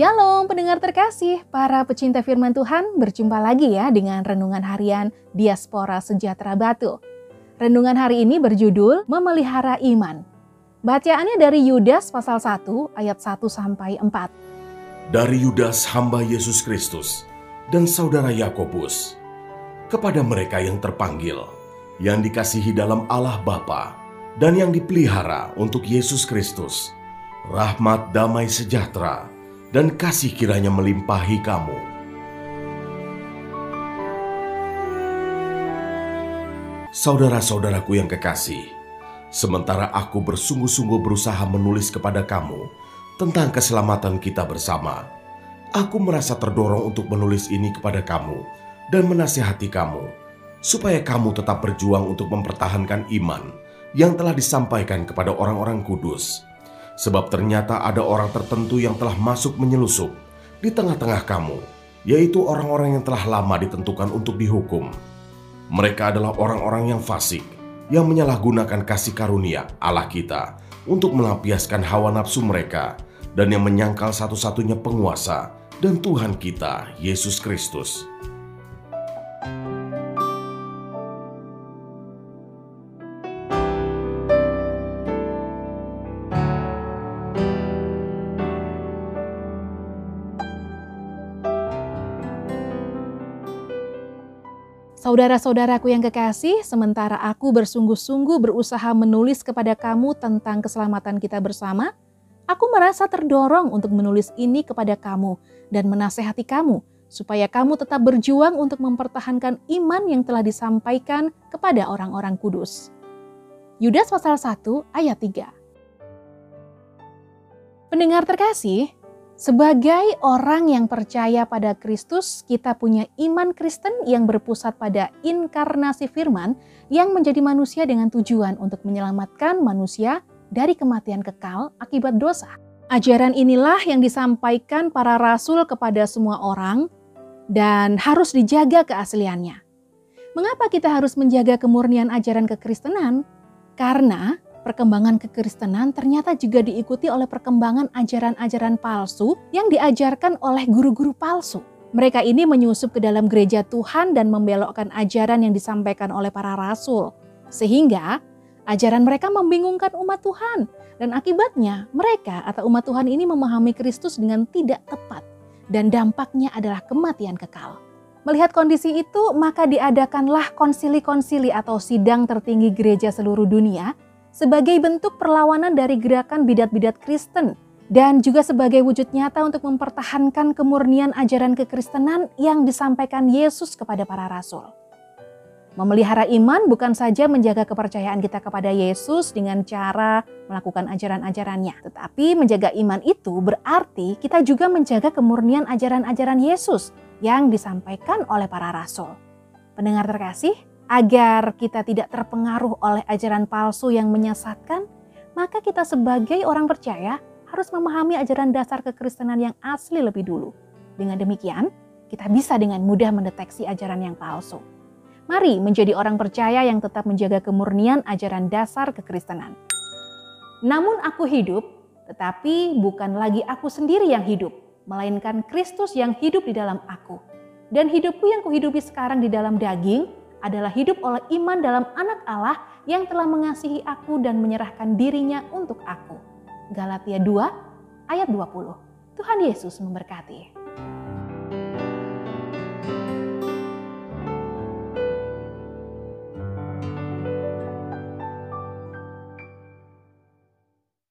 Shalom pendengar terkasih, para pecinta firman Tuhan berjumpa lagi ya dengan Renungan Harian Diaspora Sejahtera Batu. Renungan hari ini berjudul Memelihara Iman. Bacaannya dari Yudas pasal 1 ayat 1 sampai 4. Dari Yudas hamba Yesus Kristus dan saudara Yakobus, kepada mereka yang terpanggil, yang dikasihi dalam Allah Bapa dan yang dipelihara untuk Yesus Kristus, rahmat damai sejahtera dan kasih kiranya melimpahi kamu. Saudara-saudaraku yang kekasih, sementara aku bersungguh-sungguh berusaha menulis kepada kamu tentang keselamatan kita bersama, aku merasa terdorong untuk menulis ini kepada kamu dan menasihati kamu, supaya kamu tetap berjuang untuk mempertahankan iman yang telah disampaikan kepada orang-orang kudus Sebab ternyata ada orang tertentu yang telah masuk menyelusup di tengah-tengah kamu, yaitu orang-orang yang telah lama ditentukan untuk dihukum. Mereka adalah orang-orang yang fasik, yang menyalahgunakan kasih karunia Allah kita untuk melampiaskan hawa nafsu mereka dan yang menyangkal satu-satunya penguasa dan Tuhan kita, Yesus Kristus. Saudara-saudaraku yang kekasih, sementara aku bersungguh-sungguh berusaha menulis kepada kamu tentang keselamatan kita bersama, aku merasa terdorong untuk menulis ini kepada kamu dan menasehati kamu supaya kamu tetap berjuang untuk mempertahankan iman yang telah disampaikan kepada orang-orang kudus. Yudas pasal 1 ayat 3 Pendengar terkasih, sebagai orang yang percaya pada Kristus, kita punya iman Kristen yang berpusat pada inkarnasi firman yang menjadi manusia dengan tujuan untuk menyelamatkan manusia dari kematian kekal akibat dosa. Ajaran inilah yang disampaikan para rasul kepada semua orang dan harus dijaga keasliannya. Mengapa kita harus menjaga kemurnian ajaran kekristenan? Karena perkembangan kekristenan ternyata juga diikuti oleh perkembangan ajaran-ajaran palsu yang diajarkan oleh guru-guru palsu. Mereka ini menyusup ke dalam gereja Tuhan dan membelokkan ajaran yang disampaikan oleh para rasul. Sehingga ajaran mereka membingungkan umat Tuhan. Dan akibatnya mereka atau umat Tuhan ini memahami Kristus dengan tidak tepat. Dan dampaknya adalah kematian kekal. Melihat kondisi itu, maka diadakanlah konsili-konsili atau sidang tertinggi gereja seluruh dunia sebagai bentuk perlawanan dari gerakan bidat-bidat Kristen dan juga sebagai wujud nyata untuk mempertahankan kemurnian ajaran kekristenan yang disampaikan Yesus kepada para rasul. Memelihara iman bukan saja menjaga kepercayaan kita kepada Yesus dengan cara melakukan ajaran-ajarannya, tetapi menjaga iman itu berarti kita juga menjaga kemurnian ajaran-ajaran Yesus yang disampaikan oleh para rasul. Pendengar terkasih, agar kita tidak terpengaruh oleh ajaran palsu yang menyesatkan, maka kita sebagai orang percaya harus memahami ajaran dasar kekristenan yang asli lebih dulu. Dengan demikian, kita bisa dengan mudah mendeteksi ajaran yang palsu. Mari menjadi orang percaya yang tetap menjaga kemurnian ajaran dasar kekristenan. Namun aku hidup, tetapi bukan lagi aku sendiri yang hidup, melainkan Kristus yang hidup di dalam aku. Dan hidupku yang kuhidupi sekarang di dalam daging, adalah hidup oleh iman dalam anak Allah yang telah mengasihi aku dan menyerahkan dirinya untuk aku. Galatia 2 ayat 20. Tuhan Yesus memberkati.